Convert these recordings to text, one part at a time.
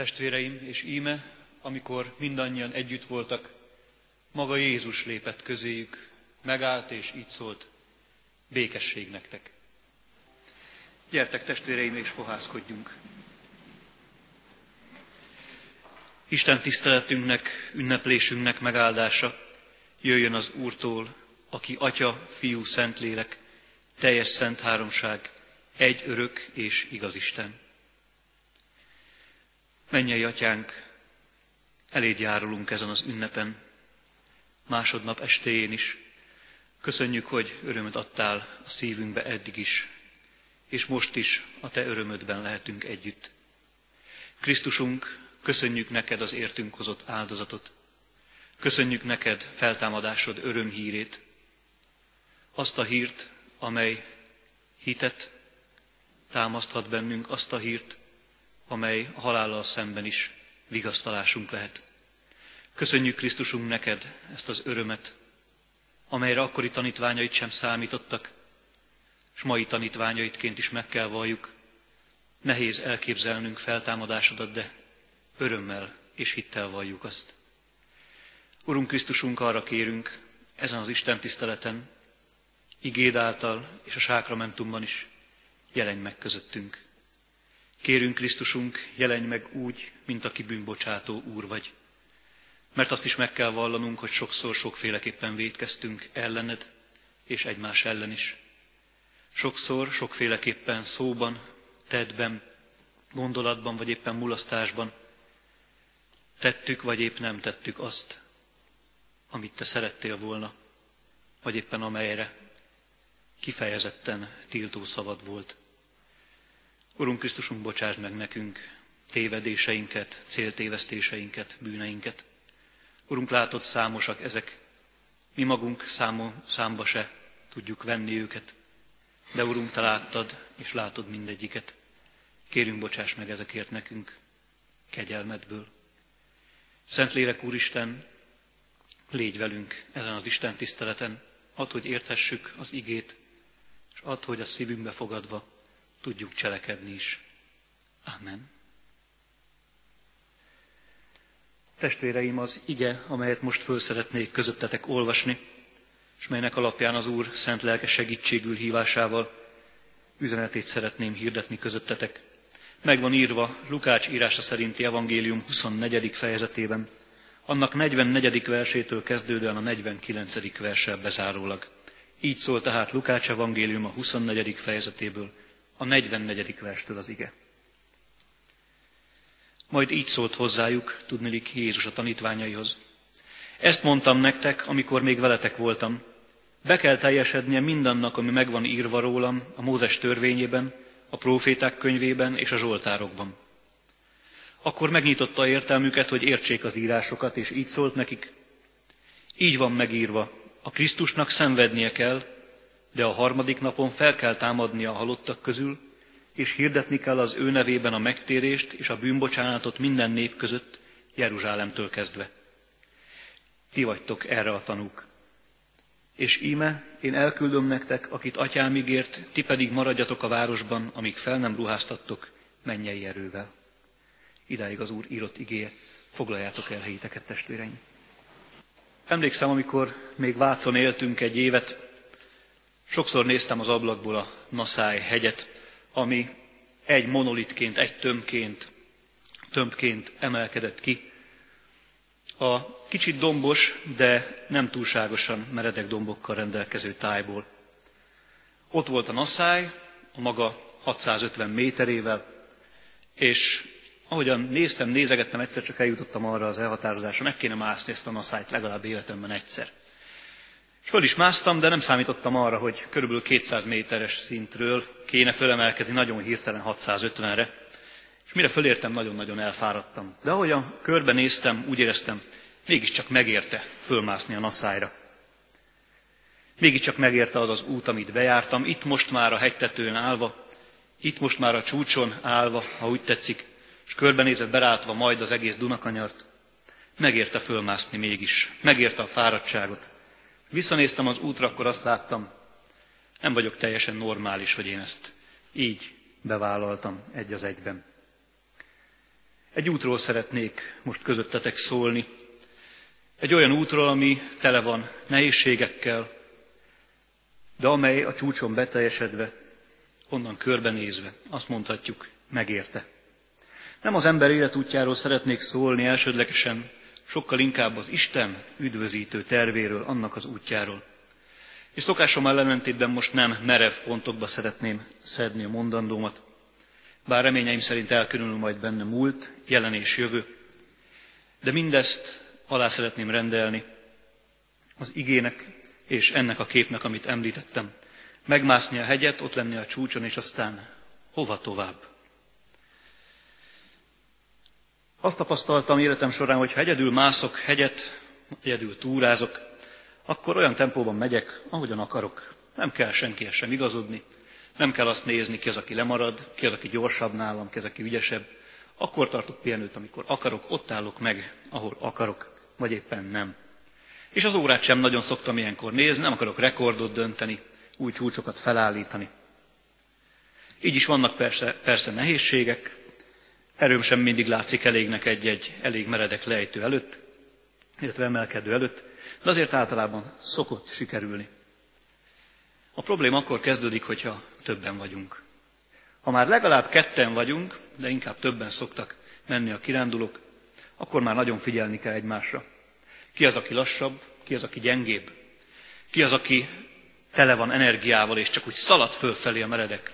Testvéreim, és íme, amikor mindannyian együtt voltak, maga Jézus lépett közéjük, megállt és így szólt, békesség nektek. Gyertek testvéreim, és fohászkodjunk. Isten tiszteletünknek, ünneplésünknek megáldása jöjjön az Úrtól, aki Atya, Fiú, Szentlélek, teljes szent háromság, egy örök és igaz Isten. Mennyei atyánk, eléd járulunk ezen az ünnepen, másodnap estéjén is. Köszönjük, hogy örömöt adtál a szívünkbe eddig is, és most is a te örömödben lehetünk együtt. Krisztusunk, köszönjük neked az értünk hozott áldozatot. Köszönjük neked feltámadásod örömhírét, azt a hírt, amely hitet támaszthat bennünk, azt a hírt, amely a halállal szemben is vigasztalásunk lehet. Köszönjük Krisztusunk neked ezt az örömet, amelyre akkori tanítványait sem számítottak, és mai tanítványaitként is meg kell valljuk. Nehéz elképzelnünk feltámadásodat, de örömmel és hittel valljuk azt. Urunk Krisztusunk, arra kérünk ezen az Isten tiszteleten, igéd által és a sákramentumban is jelenj meg közöttünk. Kérünk Krisztusunk, jelenj meg úgy, mint aki bűnbocsátó úr vagy. Mert azt is meg kell vallanunk, hogy sokszor sokféleképpen védkeztünk ellened, és egymás ellen is. Sokszor, sokféleképpen szóban, tettben, gondolatban, vagy éppen mulasztásban tettük, vagy épp nem tettük azt, amit te szerettél volna, vagy éppen amelyre kifejezetten tiltó szavad volt. Urunk Krisztusunk, bocsáss meg nekünk tévedéseinket, céltévesztéseinket, bűneinket. Urunk, látod, számosak ezek. Mi magunk számon, számba se tudjuk venni őket. De Urunk, Te láttad, és látod mindegyiket. Kérünk, bocsáss meg ezekért nekünk, kegyelmedből. Szentlélek Úristen, légy velünk ezen az Isten tiszteleten, add, hogy érthessük az igét, és add, hogy a szívünkbe fogadva tudjuk cselekedni is. Amen. Testvéreim, az ige, amelyet most föl szeretnék közöttetek olvasni, és melynek alapján az Úr szent lelke segítségül hívásával üzenetét szeretném hirdetni közöttetek. Megvan írva Lukács írása szerinti evangélium 24. fejezetében, annak 44. versétől kezdődően a 49. verssel bezárólag. Így szól tehát Lukács evangélium a 24. fejezetéből, a 44. verstől az ige. Majd így szólt hozzájuk, tudnilik Jézus a tanítványaihoz. Ezt mondtam nektek, amikor még veletek voltam. Be kell teljesednie mindannak, ami megvan írva rólam a Mózes törvényében, a próféták könyvében és a zsoltárokban. Akkor megnyitotta értelmüket, hogy értsék az írásokat, és így szólt nekik. Így van megírva, a Krisztusnak szenvednie kell, de a harmadik napon fel kell támadni a halottak közül, és hirdetni kell az ő nevében a megtérést és a bűnbocsánatot minden nép között, Jeruzsálemtől kezdve. Ti vagytok erre a tanúk. És íme, én elküldöm nektek, akit atyám ígért, ti pedig maradjatok a városban, amíg fel nem ruháztattok mennyei erővel. Idáig az Úr írott igéje, foglaljátok el helyiteket, testvéreim. Emlékszem, amikor még Vácon éltünk egy évet, sokszor néztem az ablakból a Naszály hegyet, ami egy monolitként, egy tömbként, tömbként emelkedett ki. A kicsit dombos, de nem túlságosan meredek dombokkal rendelkező tájból. Ott volt a Naszály, a maga 650 méterével, és ahogyan néztem, nézegettem, egyszer csak eljutottam arra az elhatározásra, meg kéne mászni ezt a naszályt legalább életemben egyszer. És föl is másztam, de nem számítottam arra, hogy körülbelül 200 méteres szintről kéne fölemelkedni nagyon hirtelen 650-re. És mire fölértem, nagyon-nagyon elfáradtam. De ahogyan körbe néztem, úgy éreztem, mégiscsak megérte fölmászni a naszályra. Mégiscsak megérte az az út, amit bejártam, itt most már a hegytetőn állva, itt most már a csúcson állva, ha úgy tetszik, és körbenézett berátva majd az egész Dunakanyart, megérte fölmászni mégis, megérte a fáradtságot. Visszanéztem az útra, akkor azt láttam, nem vagyok teljesen normális, hogy én ezt így bevállaltam egy az egyben. Egy útról szeretnék most közöttetek szólni. Egy olyan útról, ami tele van nehézségekkel, de amely a csúcson beteljesedve, onnan körbenézve, azt mondhatjuk, megérte. Nem az ember életútjáról szeretnék szólni elsődlegesen, sokkal inkább az Isten üdvözítő tervéről, annak az útjáról. És szokásom ellentétben most nem merev pontokba szeretném szedni a mondandómat, bár reményeim szerint elkülönül majd benne múlt, jelen és jövő, de mindezt alá szeretném rendelni az igének és ennek a képnek, amit említettem. Megmászni a hegyet, ott lenni a csúcson, és aztán hova tovább. Azt tapasztaltam életem során, hogy ha egyedül mászok hegyet, egyedül túrázok, akkor olyan tempóban megyek, ahogyan akarok. Nem kell senkihez sem igazodni, nem kell azt nézni, ki az, aki lemarad, ki az, aki gyorsabb nálam, ki az, aki ügyesebb. Akkor tartok pihenőt, amikor akarok, ott állok meg, ahol akarok, vagy éppen nem. És az órát sem nagyon szoktam ilyenkor nézni, nem akarok rekordot dönteni, új csúcsokat felállítani. Így is vannak persze, persze nehézségek, erőm sem mindig látszik elégnek egy-egy elég meredek lejtő előtt, illetve emelkedő előtt, de azért általában szokott sikerülni. A probléma akkor kezdődik, hogyha többen vagyunk. Ha már legalább ketten vagyunk, de inkább többen szoktak menni a kirándulók, akkor már nagyon figyelni kell egymásra. Ki az, aki lassabb, ki az, aki gyengébb, ki az, aki tele van energiával, és csak úgy szalad fölfelé a meredek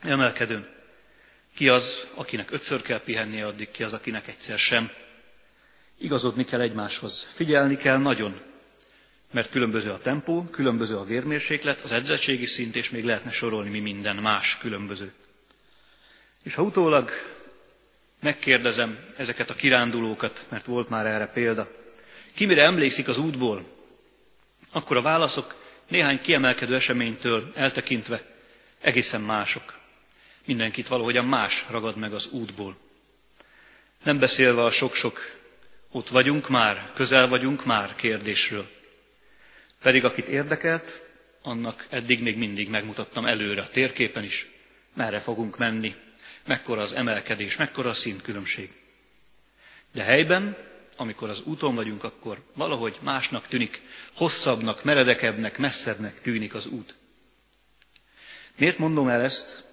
emelkedőn. Ki az, akinek ötször kell pihennie addig, ki az, akinek egyszer sem. Igazodni kell egymáshoz, figyelni kell nagyon, mert különböző a tempó, különböző a vérmérséklet, az edzettségi szint, és még lehetne sorolni mi minden más különböző. És ha utólag megkérdezem ezeket a kirándulókat, mert volt már erre példa, ki mire emlékszik az útból, akkor a válaszok néhány kiemelkedő eseménytől eltekintve egészen mások. Mindenkit valahogyan más ragad meg az útból. Nem beszélve a sok-sok ott vagyunk már, közel vagyunk már kérdésről. Pedig akit érdekelt, annak eddig még mindig megmutattam előre a térképen is, merre fogunk menni, mekkora az emelkedés, mekkora a szintkülönbség. De helyben, amikor az úton vagyunk, akkor valahogy másnak tűnik, hosszabbnak, meredekebbnek, messzebbnek tűnik az út. Miért mondom el ezt?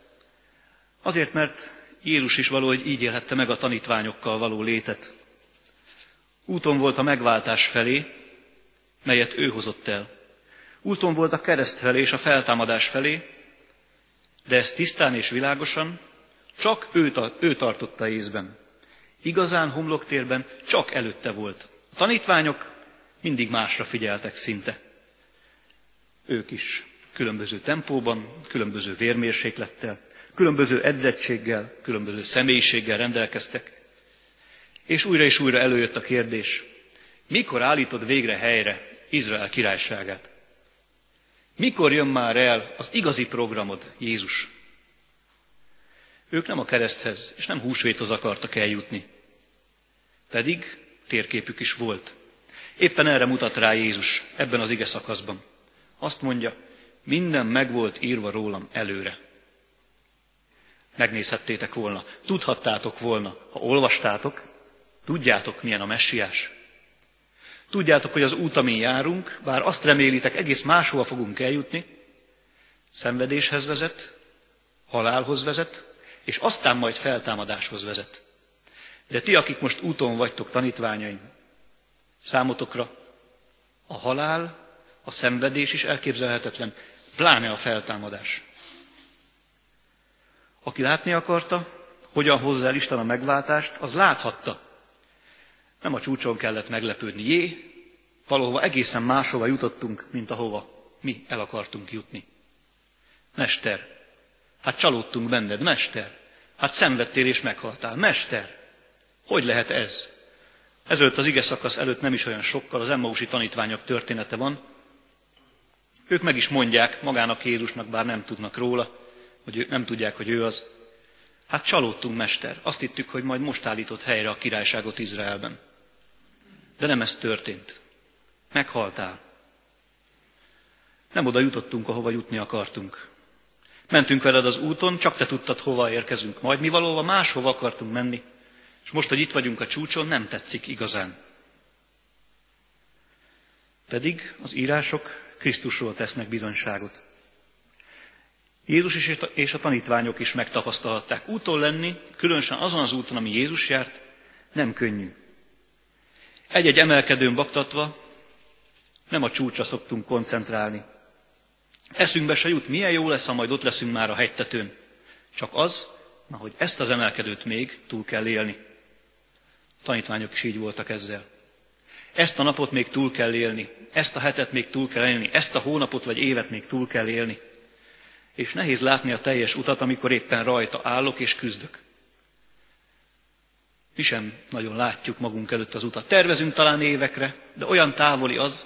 Azért, mert Jézus is valahogy így élhette meg a tanítványokkal való létet. Úton volt a megváltás felé, melyet ő hozott el. Úton volt a kereszt felé és a feltámadás felé, de ezt tisztán és világosan csak ő, ő tartotta észben. Igazán homloktérben csak előtte volt. A tanítványok mindig másra figyeltek szinte. Ők is különböző tempóban, különböző vérmérséklettel, különböző edzettséggel, különböző személyiséggel rendelkeztek. És újra és újra előjött a kérdés, mikor állítod végre helyre Izrael királyságát? Mikor jön már el az igazi programod, Jézus? Ők nem a kereszthez és nem húsvéthoz akartak eljutni. Pedig térképük is volt. Éppen erre mutat rá Jézus ebben az ige szakaszban. Azt mondja, minden meg volt írva rólam előre. Megnézhettétek volna, tudhattátok volna, ha olvastátok, tudjátok, milyen a messiás. Tudjátok, hogy az út, amin járunk, bár azt remélitek, egész máshova fogunk eljutni, szenvedéshez vezet, halálhoz vezet, és aztán majd feltámadáshoz vezet. De ti, akik most úton vagytok, tanítványaim, számotokra a halál, a szenvedés is elképzelhetetlen, pláne a feltámadás. Aki látni akarta, hogyan hozza el Isten a megváltást, az láthatta. Nem a csúcson kellett meglepődni. Jé, valahova egészen máshova jutottunk, mint ahova mi el akartunk jutni. Mester, hát csalódtunk benned, mester. Hát szenvedtél és meghaltál, mester. Hogy lehet ez? Ezelőtt az ige szakasz előtt nem is olyan sokkal az Emmausi tanítványok története van. Ők meg is mondják magának Jézusnak, bár nem tudnak róla, hogy nem tudják, hogy ő az. Hát csalódtunk, mester. Azt hittük, hogy majd most állított helyre a királyságot Izraelben. De nem ez történt. Meghaltál. Nem oda jutottunk, ahova jutni akartunk. Mentünk veled az úton, csak te tudtad, hova érkezünk. Majd mi valóban máshova akartunk menni, És most, hogy itt vagyunk a csúcson, nem tetszik igazán. Pedig az írások Krisztusról tesznek bizonyságot. Jézus és a tanítványok is megtapasztalhatták. Úton lenni, különösen azon az úton, ami Jézus járt, nem könnyű. Egy-egy emelkedőn baktatva nem a csúcsra szoktunk koncentrálni. Eszünkbe se jut, milyen jó lesz, ha majd ott leszünk már a hegytetőn. Csak az, hogy ezt az emelkedőt még túl kell élni. A tanítványok is így voltak ezzel. Ezt a napot még túl kell élni, ezt a hetet még túl kell élni, ezt a hónapot vagy évet még túl kell élni. És nehéz látni a teljes utat, amikor éppen rajta állok és küzdök. Mi sem nagyon látjuk magunk előtt az utat. Tervezünk talán évekre, de olyan távoli az,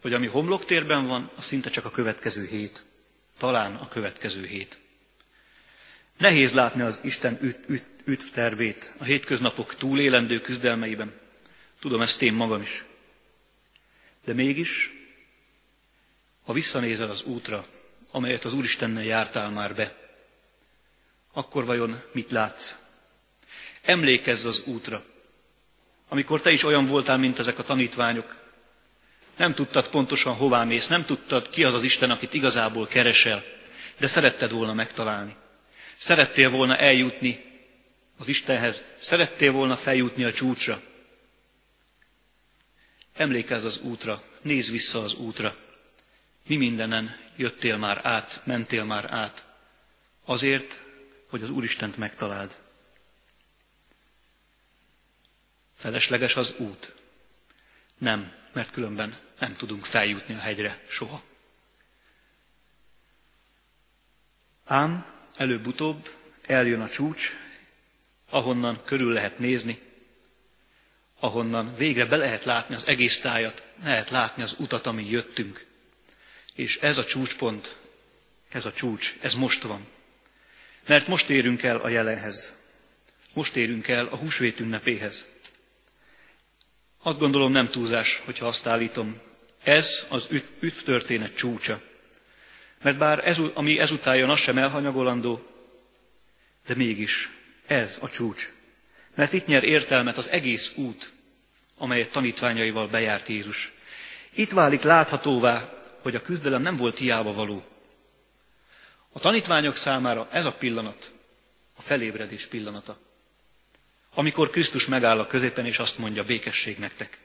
hogy ami homloktérben van, az szinte csak a következő hét. Talán a következő hét. Nehéz látni az Isten üt, üt, üt a hétköznapok túlélendő küzdelmeiben. Tudom ezt én magam is. De mégis, ha visszanézel az útra, amelyet az Úristennel jártál már be, akkor vajon mit látsz? Emlékezz az útra, amikor te is olyan voltál, mint ezek a tanítványok. Nem tudtad pontosan hová mész, nem tudtad ki az az Isten, akit igazából keresel, de szeretted volna megtalálni. Szerettél volna eljutni az Istenhez, szerettél volna feljutni a csúcsra. Emlékezz az útra, nézz vissza az útra. Mi mindenen jöttél már át, mentél már át, azért, hogy az Úristent megtaláld. Felesleges az út? Nem, mert különben nem tudunk feljutni a hegyre soha. Ám előbb-utóbb eljön a csúcs, ahonnan körül lehet nézni, ahonnan végre be lehet látni az egész tájat, lehet látni az utat, amin jöttünk. És ez a csúcspont, ez a csúcs, ez most van. Mert most érünk el a jelenhez. Most érünk el a húsvét ünnepéhez. Azt gondolom nem túlzás, hogyha azt állítom, ez az üt, történet csúcsa. Mert bár ez, ami ezután jön, az sem elhanyagolandó, de mégis ez a csúcs. Mert itt nyer értelmet az egész út, amelyet tanítványaival bejárt Jézus. Itt válik láthatóvá, hogy a küzdelem nem volt hiába való. A tanítványok számára ez a pillanat a felébredés pillanata. Amikor Krisztus megáll a középen, és azt mondja, békesség nektek.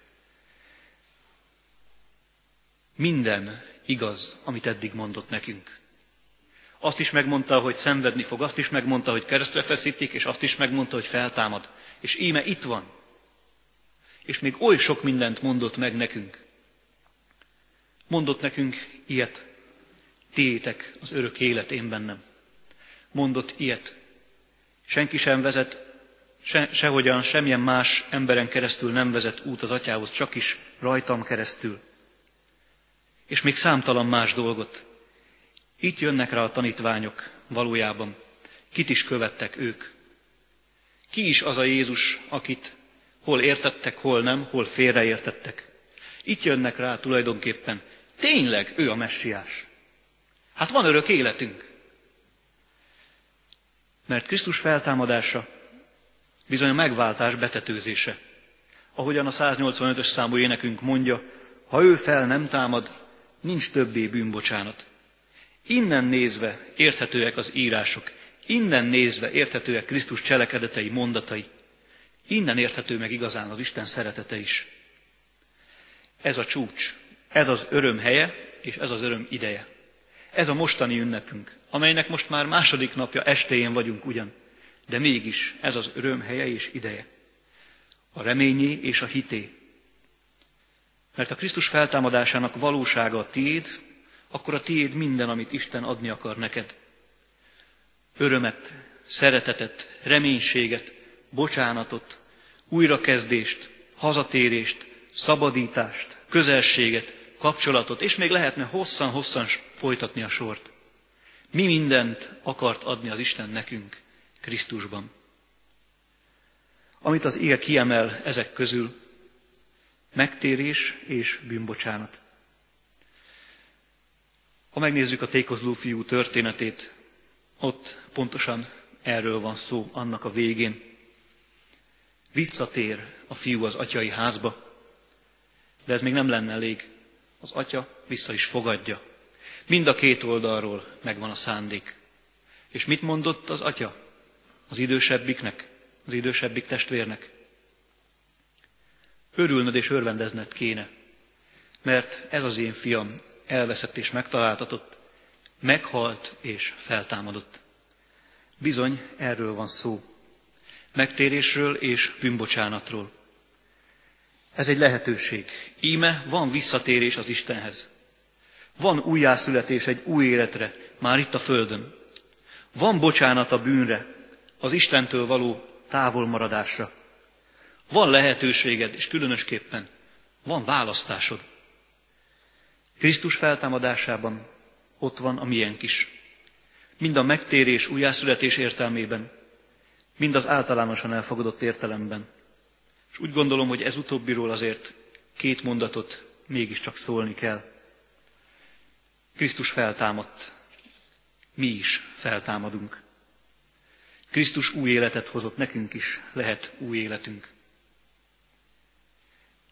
Minden igaz, amit eddig mondott nekünk. Azt is megmondta, hogy szenvedni fog, azt is megmondta, hogy keresztre feszítik, és azt is megmondta, hogy feltámad. És íme itt van. És még oly sok mindent mondott meg nekünk. Mondott nekünk ilyet, tiétek az örök élet én bennem. Mondott ilyet, senki sem vezet se, sehogyan semmilyen más emberen keresztül nem vezet út az atyához, csak is rajtam keresztül. És még számtalan más dolgot. Itt jönnek rá a tanítványok valójában. Kit is követtek ők? Ki is az a Jézus, akit hol értettek, hol nem, hol félreértettek? Itt jönnek rá tulajdonképpen. Tényleg ő a messiás. Hát van örök életünk. Mert Krisztus feltámadása Bizony a megváltás betetőzése. Ahogyan a 185-ös számú énekünk mondja, ha ő fel nem támad, nincs többé bűnbocsánat. Innen nézve érthetőek az írások, innen nézve érthetőek Krisztus cselekedetei, mondatai, innen érthető meg igazán az Isten szeretete is. Ez a csúcs, ez az öröm helye, és ez az öröm ideje. Ez a mostani ünnepünk, amelynek most már második napja estéjén vagyunk ugyan. De mégis ez az öröm helye és ideje. A reményé és a hité. Mert a Krisztus feltámadásának valósága a tiéd, akkor a tiéd minden, amit Isten adni akar neked. Örömet, szeretetet, reménységet, bocsánatot, újrakezdést, hazatérést, szabadítást, közelséget, kapcsolatot, és még lehetne hosszan-hosszan folytatni a sort. Mi mindent akart adni az Isten nekünk. Krisztusban. Amit az ige kiemel ezek közül, megtérés és bűnbocsánat. Ha megnézzük a tékozló fiú történetét, ott pontosan erről van szó annak a végén. Visszatér a fiú az atyai házba, de ez még nem lenne elég. Az atya vissza is fogadja. Mind a két oldalról megvan a szándék. És mit mondott az atya az idősebbiknek, az idősebbik testvérnek? Örülnöd és örvendezned kéne, mert ez az én fiam elveszett és megtaláltatott, meghalt és feltámadott. Bizony, erről van szó. Megtérésről és bűnbocsánatról. Ez egy lehetőség. Íme van visszatérés az Istenhez. Van újjászületés egy új életre, már itt a Földön. Van bocsánat a bűnre, az Istentől való távolmaradásra. Van lehetőséged, és különösképpen van választásod. Krisztus feltámadásában ott van a miénk is. Mind a megtérés, újjászületés értelmében, mind az általánosan elfogadott értelemben. És úgy gondolom, hogy ez utóbbiról azért két mondatot mégiscsak szólni kell. Krisztus feltámadt. Mi is feltámadunk. Krisztus új életet hozott, nekünk is lehet új életünk.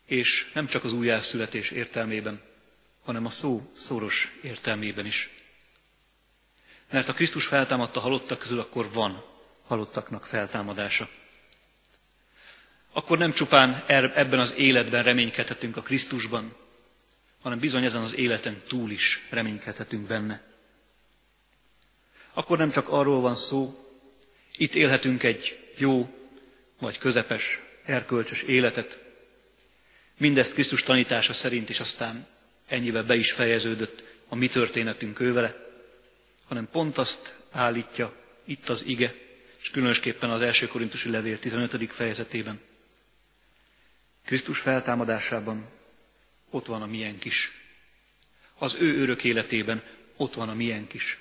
És nem csak az újjászületés értelmében, hanem a szó szoros értelmében is. Mert a Krisztus feltámadta halottak közül, akkor van halottaknak feltámadása. Akkor nem csupán er, ebben az életben reménykedhetünk a Krisztusban, hanem bizony ezen az életen túl is reménykedhetünk benne. Akkor nem csak arról van szó, itt élhetünk egy jó vagy közepes, erkölcsös életet, mindezt Krisztus tanítása szerint is aztán ennyivel be is fejeződött a mi történetünk ővele, hanem pont azt állítja itt az ige, és különösképpen az első korintusi levél 15. fejezetében. Krisztus feltámadásában ott van a miénk is. Az ő örök életében ott van a miénk is.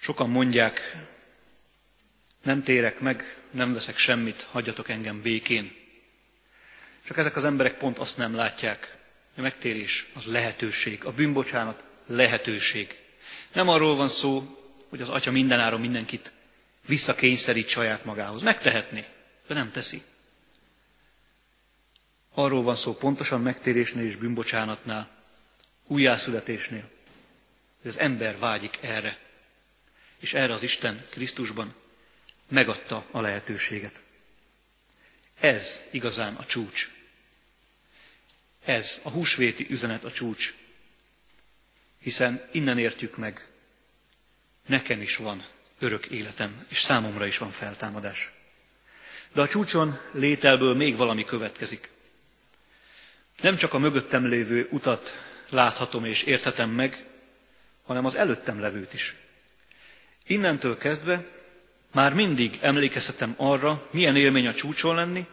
Sokan mondják, nem térek meg, nem veszek semmit, hagyjatok engem békén. Csak ezek az emberek pont azt nem látják. A megtérés az lehetőség, a bűnbocsánat lehetőség. Nem arról van szó, hogy az atya mindenáron mindenkit visszakényszerít saját magához. Megtehetné, de nem teszi. Arról van szó pontosan megtérésnél és bűnbocsánatnál, újjászületésnél, hogy az ember vágyik erre. És erre az Isten Krisztusban megadta a lehetőséget. Ez igazán a csúcs. Ez a húsvéti üzenet a csúcs. Hiszen innen értjük meg, nekem is van örök életem, és számomra is van feltámadás. De a csúcson lételből még valami következik. Nem csak a mögöttem lévő utat láthatom és érthetem meg, hanem az előttem levőt is. Innentől kezdve már mindig emlékezhetem arra, milyen élmény a csúcson lenni,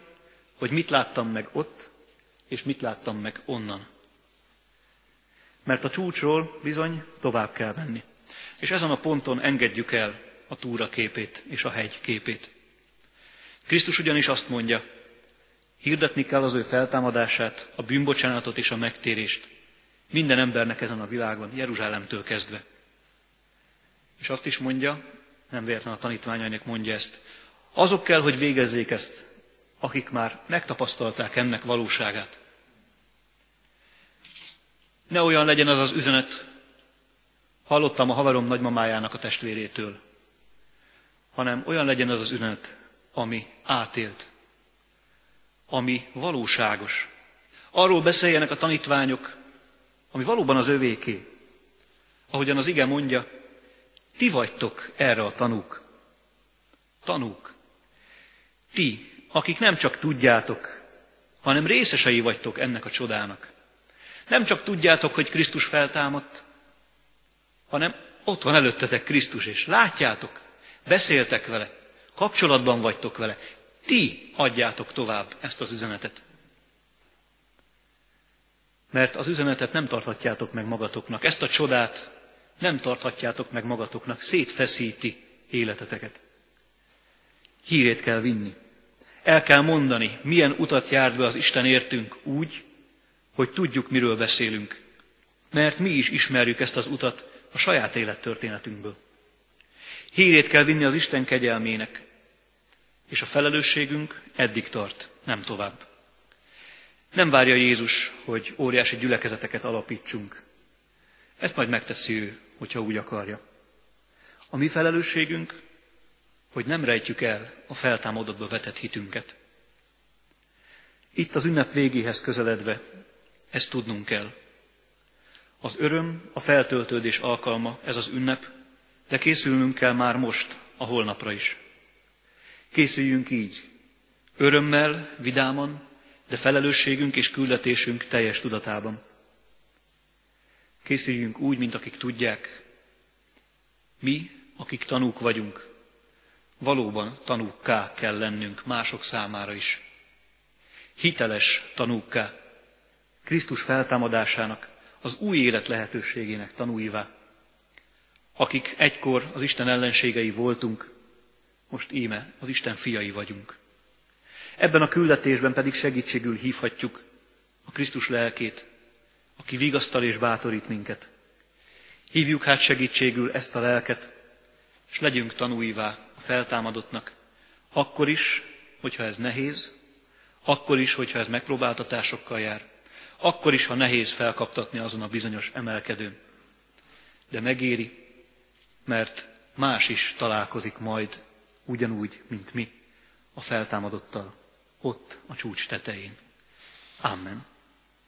hogy mit láttam meg ott, és mit láttam meg onnan. Mert a csúcsról bizony tovább kell menni. És ezen a ponton engedjük el a túra képét és a hegy képét. Krisztus ugyanis azt mondja, hirdetni kell az ő feltámadását, a bűnbocsánatot és a megtérést minden embernek ezen a világon, Jeruzsálemtől kezdve. És azt is mondja, nem véletlen a tanítványainak mondja ezt, azok kell, hogy végezzék ezt, akik már megtapasztalták ennek valóságát. Ne olyan legyen az az üzenet, hallottam a haverom nagymamájának a testvérétől, hanem olyan legyen az az üzenet, ami átélt, ami valóságos. Arról beszéljenek a tanítványok, ami valóban az övéké. Ahogyan az ige mondja, ti vagytok erre a tanúk. Tanúk. Ti, akik nem csak tudjátok, hanem részesei vagytok ennek a csodának. Nem csak tudjátok, hogy Krisztus feltámadt, hanem ott van előttetek Krisztus, és látjátok, beszéltek vele, kapcsolatban vagytok vele. Ti adjátok tovább ezt az üzenetet. Mert az üzenetet nem tarthatjátok meg magatoknak. Ezt a csodát nem tarthatjátok meg magatoknak. Szétfeszíti életeteket. Hírét kell vinni. El kell mondani, milyen utat járt be az Isten értünk úgy, hogy tudjuk, miről beszélünk. Mert mi is ismerjük ezt az utat a saját élettörténetünkből. Hírét kell vinni az Isten kegyelmének, És a felelősségünk eddig tart, nem tovább. Nem várja Jézus, hogy óriási gyülekezeteket alapítsunk. Ezt majd megteszi ő, hogyha úgy akarja. A mi felelősségünk, hogy nem rejtjük el a feltámadottba vetett hitünket. Itt az ünnep végéhez közeledve ezt tudnunk kell. Az öröm, a feltöltődés alkalma, ez az ünnep, de készülnünk kell már most, a holnapra is. Készüljünk így, örömmel, vidáman, de felelősségünk és küldetésünk teljes tudatában. Készüljünk úgy, mint akik tudják, mi, akik tanúk vagyunk, valóban tanúkká kell lennünk mások számára is. Hiteles tanúkká, Krisztus feltámadásának, az új élet lehetőségének tanúivá. Akik egykor az Isten ellenségei voltunk, most íme az Isten fiai vagyunk. Ebben a küldetésben pedig segítségül hívhatjuk a Krisztus lelkét, aki vigasztal és bátorít minket. Hívjuk hát segítségül ezt a lelket, és legyünk tanúivá a feltámadottnak, akkor is, hogyha ez nehéz, akkor is, hogyha ez megpróbáltatásokkal jár, akkor is, ha nehéz felkaptatni azon a bizonyos emelkedőn. De megéri, mert más is találkozik majd ugyanúgy, mint mi, a feltámadottal, ott a csúcs tetején. Amen.